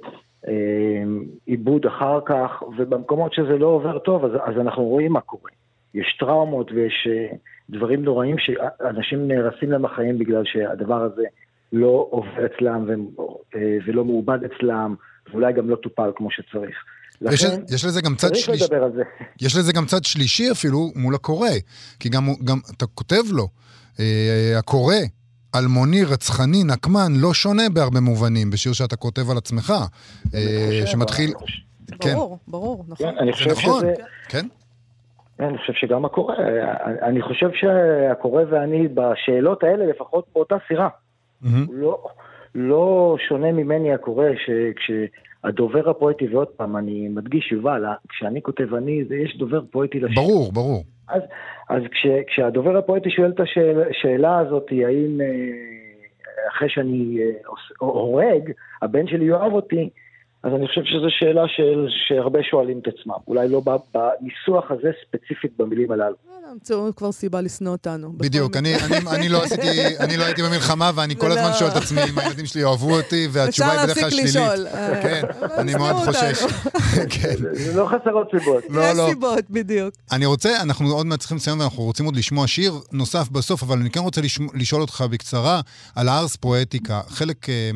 אה, עיבוד אחר כך, ובמקומות שזה לא עובר טוב, אז, אז אנחנו רואים מה קורה. יש טראומות ויש אה, דברים נוראים שאנשים נהרסים להם החיים בגלל שהדבר הזה לא עובר אצלם אה, ולא מעובד אצלם, ואולי גם לא טופל כמו שצריך. יש, יש לזה גם צד שלישי. [laughs] יש לזה גם צד שלישי אפילו מול הקורא, כי גם, גם אתה כותב לו. אה, הקורא, אלמוני, רצחני, נקמן, לא שונה בהרבה מובנים בשיר שאתה כותב על עצמך, אה, שמתחיל... כן. ברור, ברור, נכון. כן, אני חושב נכון, שזה... כן? אני חושב שגם הקורא, אני חושב שהקורא ואני בשאלות האלה לפחות באותה סירה. לא, לא שונה ממני הקורא, כשהדובר הפואטי, ועוד פעם, אני מדגיש, יובל, כשאני כותב אני, יש דובר פואטי לשיר. ברור, ברור. אז, אז כש, כשהדובר הפואטי שואל את השאלה השאלה הזאת, האם אה, אחרי שאני אה, הורג, הבן שלי יאהב אותי, אז אני חושב שזו שאלה של, שהרבה שואלים את עצמם. אולי לא בניסוח הזה ספציפית במילים הללו. ימצאו כבר סיבה לשנוא אותנו. בדיוק, אני, אני, אני לא עשיתי, אני לא הייתי במלחמה, ואני כל הזמן לא. שואל את עצמי אם הילדים שלי יאהבו אותי, והתשובה היא בדרך כלל שלילית. אפשר להפסיק לשאול. כן, אה, אני מאוד חושש. [laughs] כן. זה לא חסרות סיבות. לא, יש לא. סיבות, בדיוק. אני רוצה, אנחנו עוד מעט צריכים לסיים, ואנחנו רוצים עוד לשמוע שיר נוסף בסוף, אבל אני כן רוצה לשאול אותך בקצרה על הארס פואטיקה. חלק אה,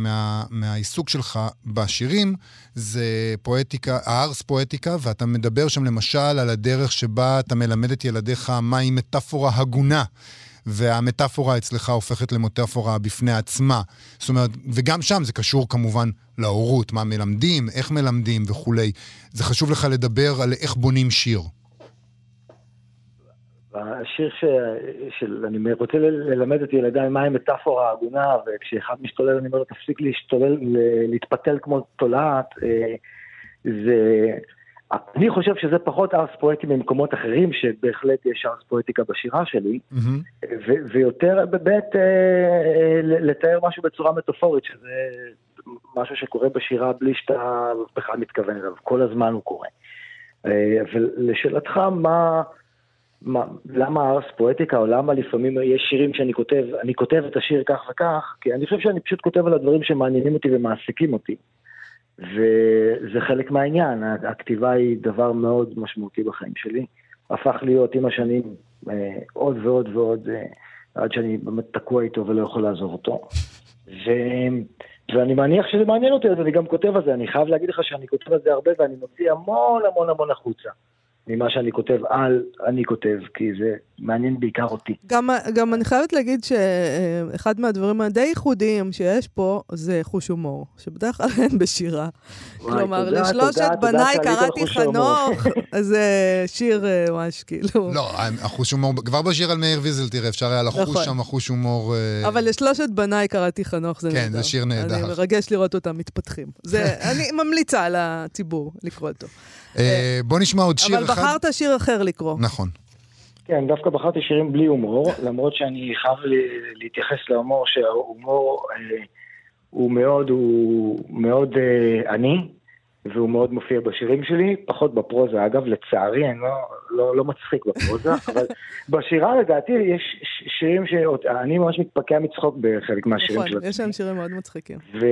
מהעיסוק שלך בשירים זה פואטיקה, הארס פואטיקה, ואתה מדבר שם למשל על הדרך שבה אתה מלמד את ילדיך מהי מטאפורה הגונה. והמטאפורה אצלך הופכת למטאפורה בפני עצמה. זאת אומרת, וגם שם זה קשור כמובן להורות, מה מלמדים, איך מלמדים וכולי. זה חשוב לך לדבר על איך בונים שיר. השיר ש... של... אני רוצה ללמד את ילדיי מהי מטאפורה הגונה, וכשאחד משתולל אני אומר לו, תפסיק להשתולל, להתפתל כמו תולעת. אה, זה... אני חושב שזה פחות ארס פואטי ממקומות אחרים, שבהחלט יש ארס פואטיקה בשירה שלי, mm-hmm. ו- ויותר באמת אה, אה, לתאר משהו בצורה מטאפורית, שזה משהו שקורה בשירה בלי שאתה בכלל מתכוון אליו, כל הזמן הוא קורה. אה, ולשאלתך, מה... מה, למה ארס פואטיקה, או למה לפעמים יש שירים שאני כותב, אני כותב את השיר כך וכך, כי אני חושב שאני פשוט כותב על הדברים שמעניינים אותי ומעסיקים אותי. וזה חלק מהעניין, הכתיבה היא דבר מאוד משמעותי בחיים שלי. הפך להיות עם השנים אה, עוד ועוד ועוד, אה, עד שאני באמת תקוע איתו ולא יכול לעזוב אותו. ו... ואני מניח שזה מעניין אותי, אז אני גם כותב על זה. אני חייב להגיד לך שאני כותב על זה הרבה ואני מוציא המון המון המון החוצה. ממה שאני כותב על אני כותב, כי זה מעניין בעיקר אותי. גם, גם אני חייבת להגיד שאחד מהדברים הדי ייחודיים שיש פה זה חוש הומור, שבדרך כלל אין בשירה. וואי, כלומר, תודה, לשלושת תודה, בניי קראתי. חנוך, אז [laughs] זה שיר אה, ממש כאילו... לא, החוש הומור, כבר בשיר על מאיר ויזל, תראה, אפשר היה לחוש נכון. שם החוש הומור... אה, אבל לשלושת בניי קראתי חנוך, זה כן, נהדר. זה שיר נהדר. אני מרגש לראות אותם מתפתחים. זה, [laughs] אני ממליצה לציבור לקרוא אותו. אה, בוא נשמע עוד שיר אבל אחד. בחרת שיר אחר לקרוא. נכון. כן, דווקא בחרתי שירים בלי הומור, למרות שאני חייב להתייחס להומור, שההומור אה, הוא מאוד, הוא מאוד אה, עני, והוא מאוד מופיע בשירים שלי, פחות בפרוזה. אגב, לצערי, אני לא, לא, לא מצחיק בפרוזה, [laughs] אבל בשירה לדעתי יש ש- שירים שאני ממש מתפקע מצחוק בחלק מהשירים נכון, של יש. להם שירים מאוד מצחיקים. ו...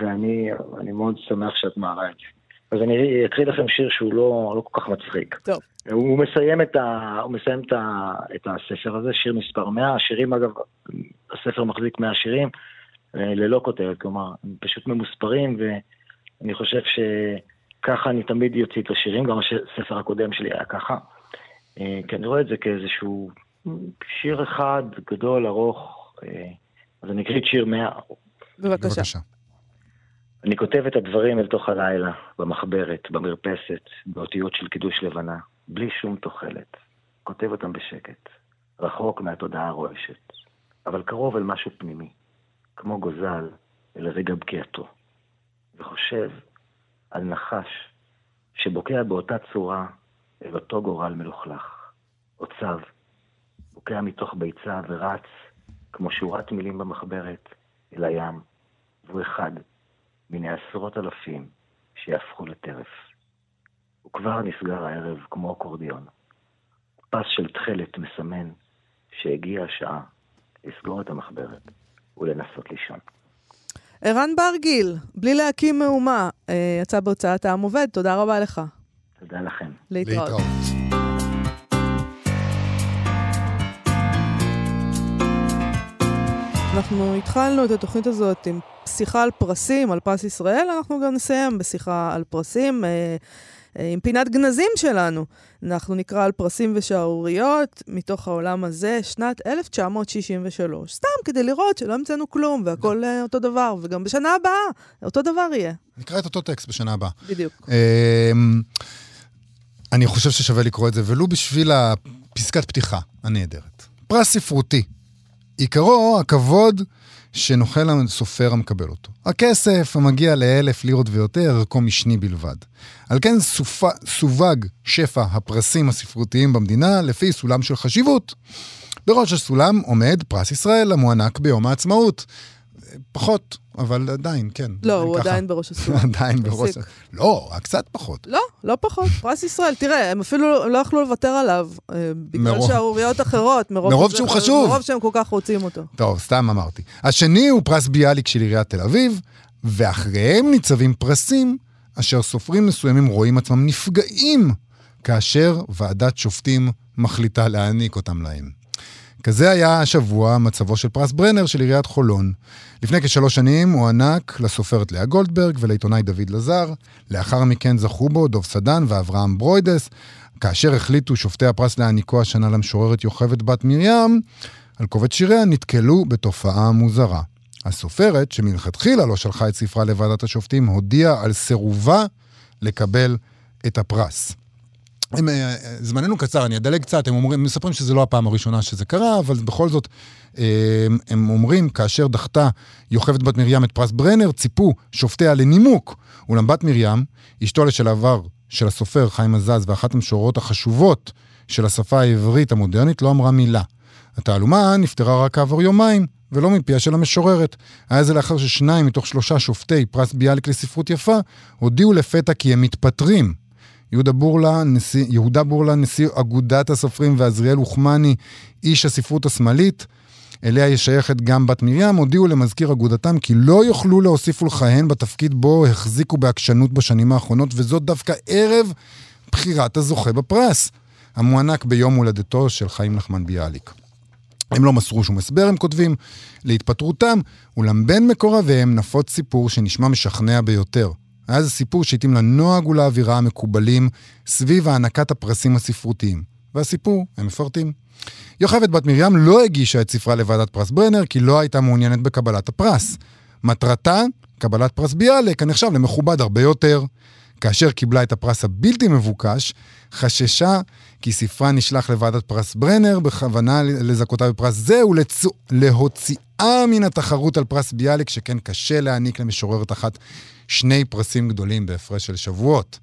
ואני אני מאוד שמח שאת מעלה את זה. אז אני אקריא לכם שיר שהוא לא, לא כל כך מצחיק. טוב. הוא מסיים, את, ה... הוא מסיים את, ה... את הספר הזה, שיר מספר 100. השירים, אגב, הספר מחזיק 100 שירים אה, ללא כותרת, כלומר, הם פשוט ממוספרים, ואני חושב שככה אני תמיד יוציא את השירים, גם הספר הקודם שלי היה ככה. אה, כי אני רואה את זה כאיזשהו שיר אחד גדול, ארוך, אה, אז אני אקריא את שיר 100. בבקשה. בבקשה. אני כותב את הדברים אל תוך הלילה, במחברת, במרפסת, באותיות של קידוש לבנה, בלי שום תוחלת. כותב אותם בשקט, רחוק מהתודעה הרועשת, אבל קרוב אל משהו פנימי, כמו גוזל אל רגע בקיעתו, וחושב על נחש שבוקע באותה צורה אל אותו גורל מלוכלך, או צב, בוקע מתוך ביצה ורץ כמו שורת מילים במחברת אל הים, והוא אחד. מן העשרות אלפים שיהפכו לטרף. וכבר נסגר הערב כמו אקורדיון. פס של תכלת מסמן שהגיעה השעה לסגור את המחברת ולנסות לישון. ערן ברגיל, בלי להקים מהומה, אה, יצא בהוצאת העם עובד, תודה רבה לך. תודה לכם. להתראות. להתראות. אנחנו התחלנו את התוכנית הזאת עם שיחה על פרסים, על פרס ישראל, אנחנו גם נסיים בשיחה על פרסים. אה, אה, עם פינת גנזים שלנו. אנחנו נקרא על פרסים ושערוריות מתוך העולם הזה, שנת 1963. סתם כדי לראות שלא המצאנו כלום והכל אה, אותו דבר, וגם בשנה הבאה אותו דבר יהיה. נקרא את אותו טקסט בשנה הבאה. בדיוק. אמ, אני חושב ששווה לקרוא את זה, ולו בשביל הפסקת פתיחה הנהדרת. פרס ספרותי. עיקרו, הכבוד שנוחל הסופר המקבל אותו. הכסף המגיע לאלף לירות ויותר, ערכו משני בלבד. על כן סופ... סווג שפע הפרסים הספרותיים במדינה לפי סולם של חשיבות. בראש הסולם עומד פרס ישראל המוענק ביום העצמאות. פחות, אבל עדיין, כן. לא, הוא ככה. עדיין בראש [laughs] הסולם. עדיין בראש... לא, רק קצת פחות. לא, לא פחות. [laughs] פרס ישראל, תראה, הם אפילו לא יכלו לוותר עליו, אה, בגלל שערוריות אחרות, מרוב מרוב שהוא חשוב. מרוב שהם כל כך רוצים אותו. טוב, סתם אמרתי. השני הוא פרס ביאליק של עיריית תל אביב, ואחריהם ניצבים פרסים אשר סופרים מסוימים רואים עצמם נפגעים כאשר ועדת שופטים מחליטה להעניק אותם להם. כזה היה השבוע מצבו של פרס ברנר של עיריית חולון. לפני כשלוש שנים הוא הוענק לסופרת לאה גולדברג ולעיתונאי דוד לזר. לאחר מכן זכו בו דוב סדן ואברהם ברוידס. כאשר החליטו שופטי הפרס להעניקו השנה למשוררת יוכבד בת מרים, על קובץ שיריה נתקלו בתופעה מוזרה. הסופרת, שמלכתחילה לא שלחה את ספרה לוועדת השופטים, הודיעה על סירובה לקבל את הפרס. הם, אה, זמננו קצר, אני אדלג קצת, הם אומרים, מספרים שזו לא הפעם הראשונה שזה קרה, אבל בכל זאת, אה, הם אומרים, כאשר דחתה יוכבד בת מרים את פרס ברנר, ציפו שופטיה לנימוק. אולם בת מרים, אשתו לשעבר של הסופר חיים עזז ואחת המשוררות החשובות של השפה העברית המודרנית, לא אמרה מילה. התעלומה נפתרה רק כעבור יומיים, ולא מפיה של המשוררת. היה זה לאחר ששניים מתוך שלושה שופטי פרס ביאליק לספרות יפה, הודיעו לפתע כי הם מתפטרים. יהודה בורלה, נשיא, יהודה בורלה, נשיא אגודת הסופרים, ועזריאל אוחמני, איש הספרות השמאלית, אליה יש שייכת גם בת מרים, הודיעו למזכיר אגודתם כי לא יוכלו להוסיף ולכהן בתפקיד בו החזיקו בעקשנות בשנים האחרונות, וזאת דווקא ערב בחירת הזוכה בפרס, המוענק ביום הולדתו של חיים נחמן ביאליק. הם לא מסרו שום הסבר, הם כותבים, להתפטרותם, אולם בין מקורביהם נפוץ סיפור שנשמע משכנע ביותר. היה זה סיפור שהתאים לנוהג ולאווירה המקובלים סביב הענקת הפרסים הספרותיים. והסיפור, הם מפרטים. יוכבת בת מרים לא הגישה את ספרה לוועדת פרס ברנר כי לא הייתה מעוניינת בקבלת הפרס. מטרתה, קבלת פרס ביאליק, הנחשב למכובד הרבה יותר. כאשר קיבלה את הפרס הבלתי מבוקש, חששה כי ספרה נשלח לוועדת פרס ברנר בכוונה לזכותה בפרס זה ולהוציאה מן התחרות על פרס ביאליק, שכן קשה להעניק למשוררת אחת שני פרסים גדולים בהפרש של שבועות.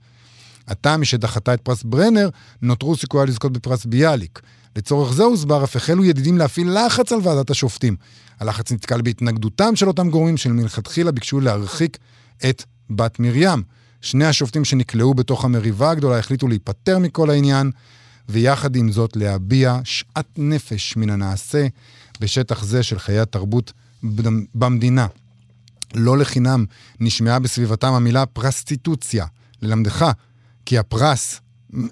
עתה, משדחתה את פרס ברנר, נותרו סיכויה לזכות בפרס ביאליק. לצורך זה הוסבר, אף החלו ידידים להפעיל לחץ על ועדת השופטים. הלחץ נתקל בהתנגדותם של אותם גורמים שמלכתחילה ביקשו להרחיק את בת מרים. שני השופטים שנקלעו בתוך המריבה הגדולה החליטו להיפטר מכל העניין, ויחד עם זאת להביע שאט נפש מן הנעשה בשטח זה של חיי התרבות במדינה. לא לחינם נשמעה בסביבתם המילה פרסטיטוציה. ללמדך כי הפרס,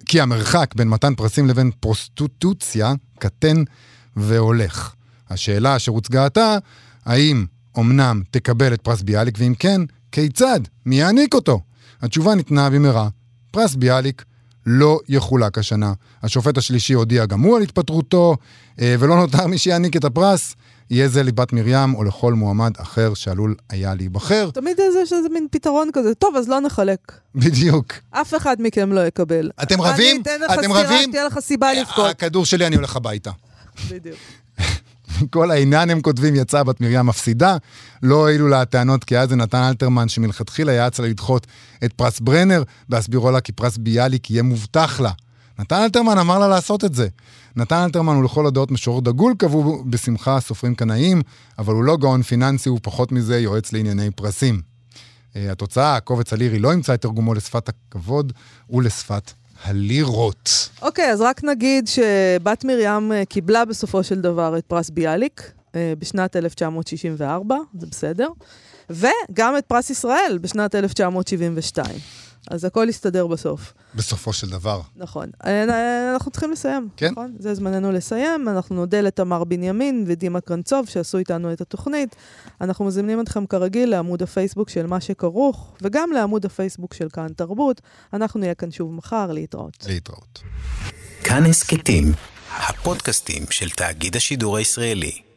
כי המרחק בין מתן פרסים לבין פרוסטיטוציה קטן והולך. השאלה אשר הוצגה עתה, האם אמנם תקבל את פרס ביאליק, ואם כן, כיצד? מי יעניק אותו? התשובה ניתנה במהרה. פרס ביאליק לא יחולק השנה. השופט השלישי הודיע גם הוא על התפטרותו, אה, ולא נותר מי שיעניק את הפרס. יהיה זה לבת מרים או לכל מועמד אחר שעלול היה להיבחר. תמיד יש איזה מין פתרון כזה, טוב, אז לא נחלק. בדיוק. אף אחד מכם לא יקבל. אתם רבים? אני אתן לך אתם סטירה, רבים? תהיה לך סיבה לבכות. הכדור שלי, אני הולך הביתה. בדיוק. [laughs] כל העניין, הם כותבים, יצאה בת מרים מפסידה. לא הועילו לה הטענות כי אז זה נתן אלתרמן, שמלכתחילה יעץ לה לדחות את פרס ברנר, והסבירו לה כי פרס ביאליק יהיה מובטח לה. נתן אלתרמן אמר לה לעשות את זה. נתן אלתרמן הוא לכל הדעות משורר דגול, קבעו בשמחה סופרים קנאים, אבל הוא לא גאון פיננסי, הוא פחות מזה יועץ לענייני פרסים. אה, התוצאה, הקובץ הלירי לא ימצא את תרגומו לשפת הכבוד ולשפת הלירות. אוקיי, אז רק נגיד שבת מרים אה, קיבלה בסופו של דבר את פרס ביאליק אה, בשנת 1964, זה בסדר, וגם את פרס ישראל בשנת 1972. אז הכל יסתדר בסוף. בסופו של דבר. נכון. אה, אנחנו צריכים לסיים, כן. נכון? זה זמננו לסיים. אנחנו נודה לתמר בנימין ודימה קרנצוב שעשו איתנו את התוכנית. אנחנו מזמינים אתכם כרגיל לעמוד הפייסבוק של מה שכרוך, וגם לעמוד הפייסבוק של כאן תרבות. אנחנו נהיה כאן שוב מחר, להתראות. להתראות. כאן הסכתים, הפודקאסטים של תאגיד השידור הישראלי.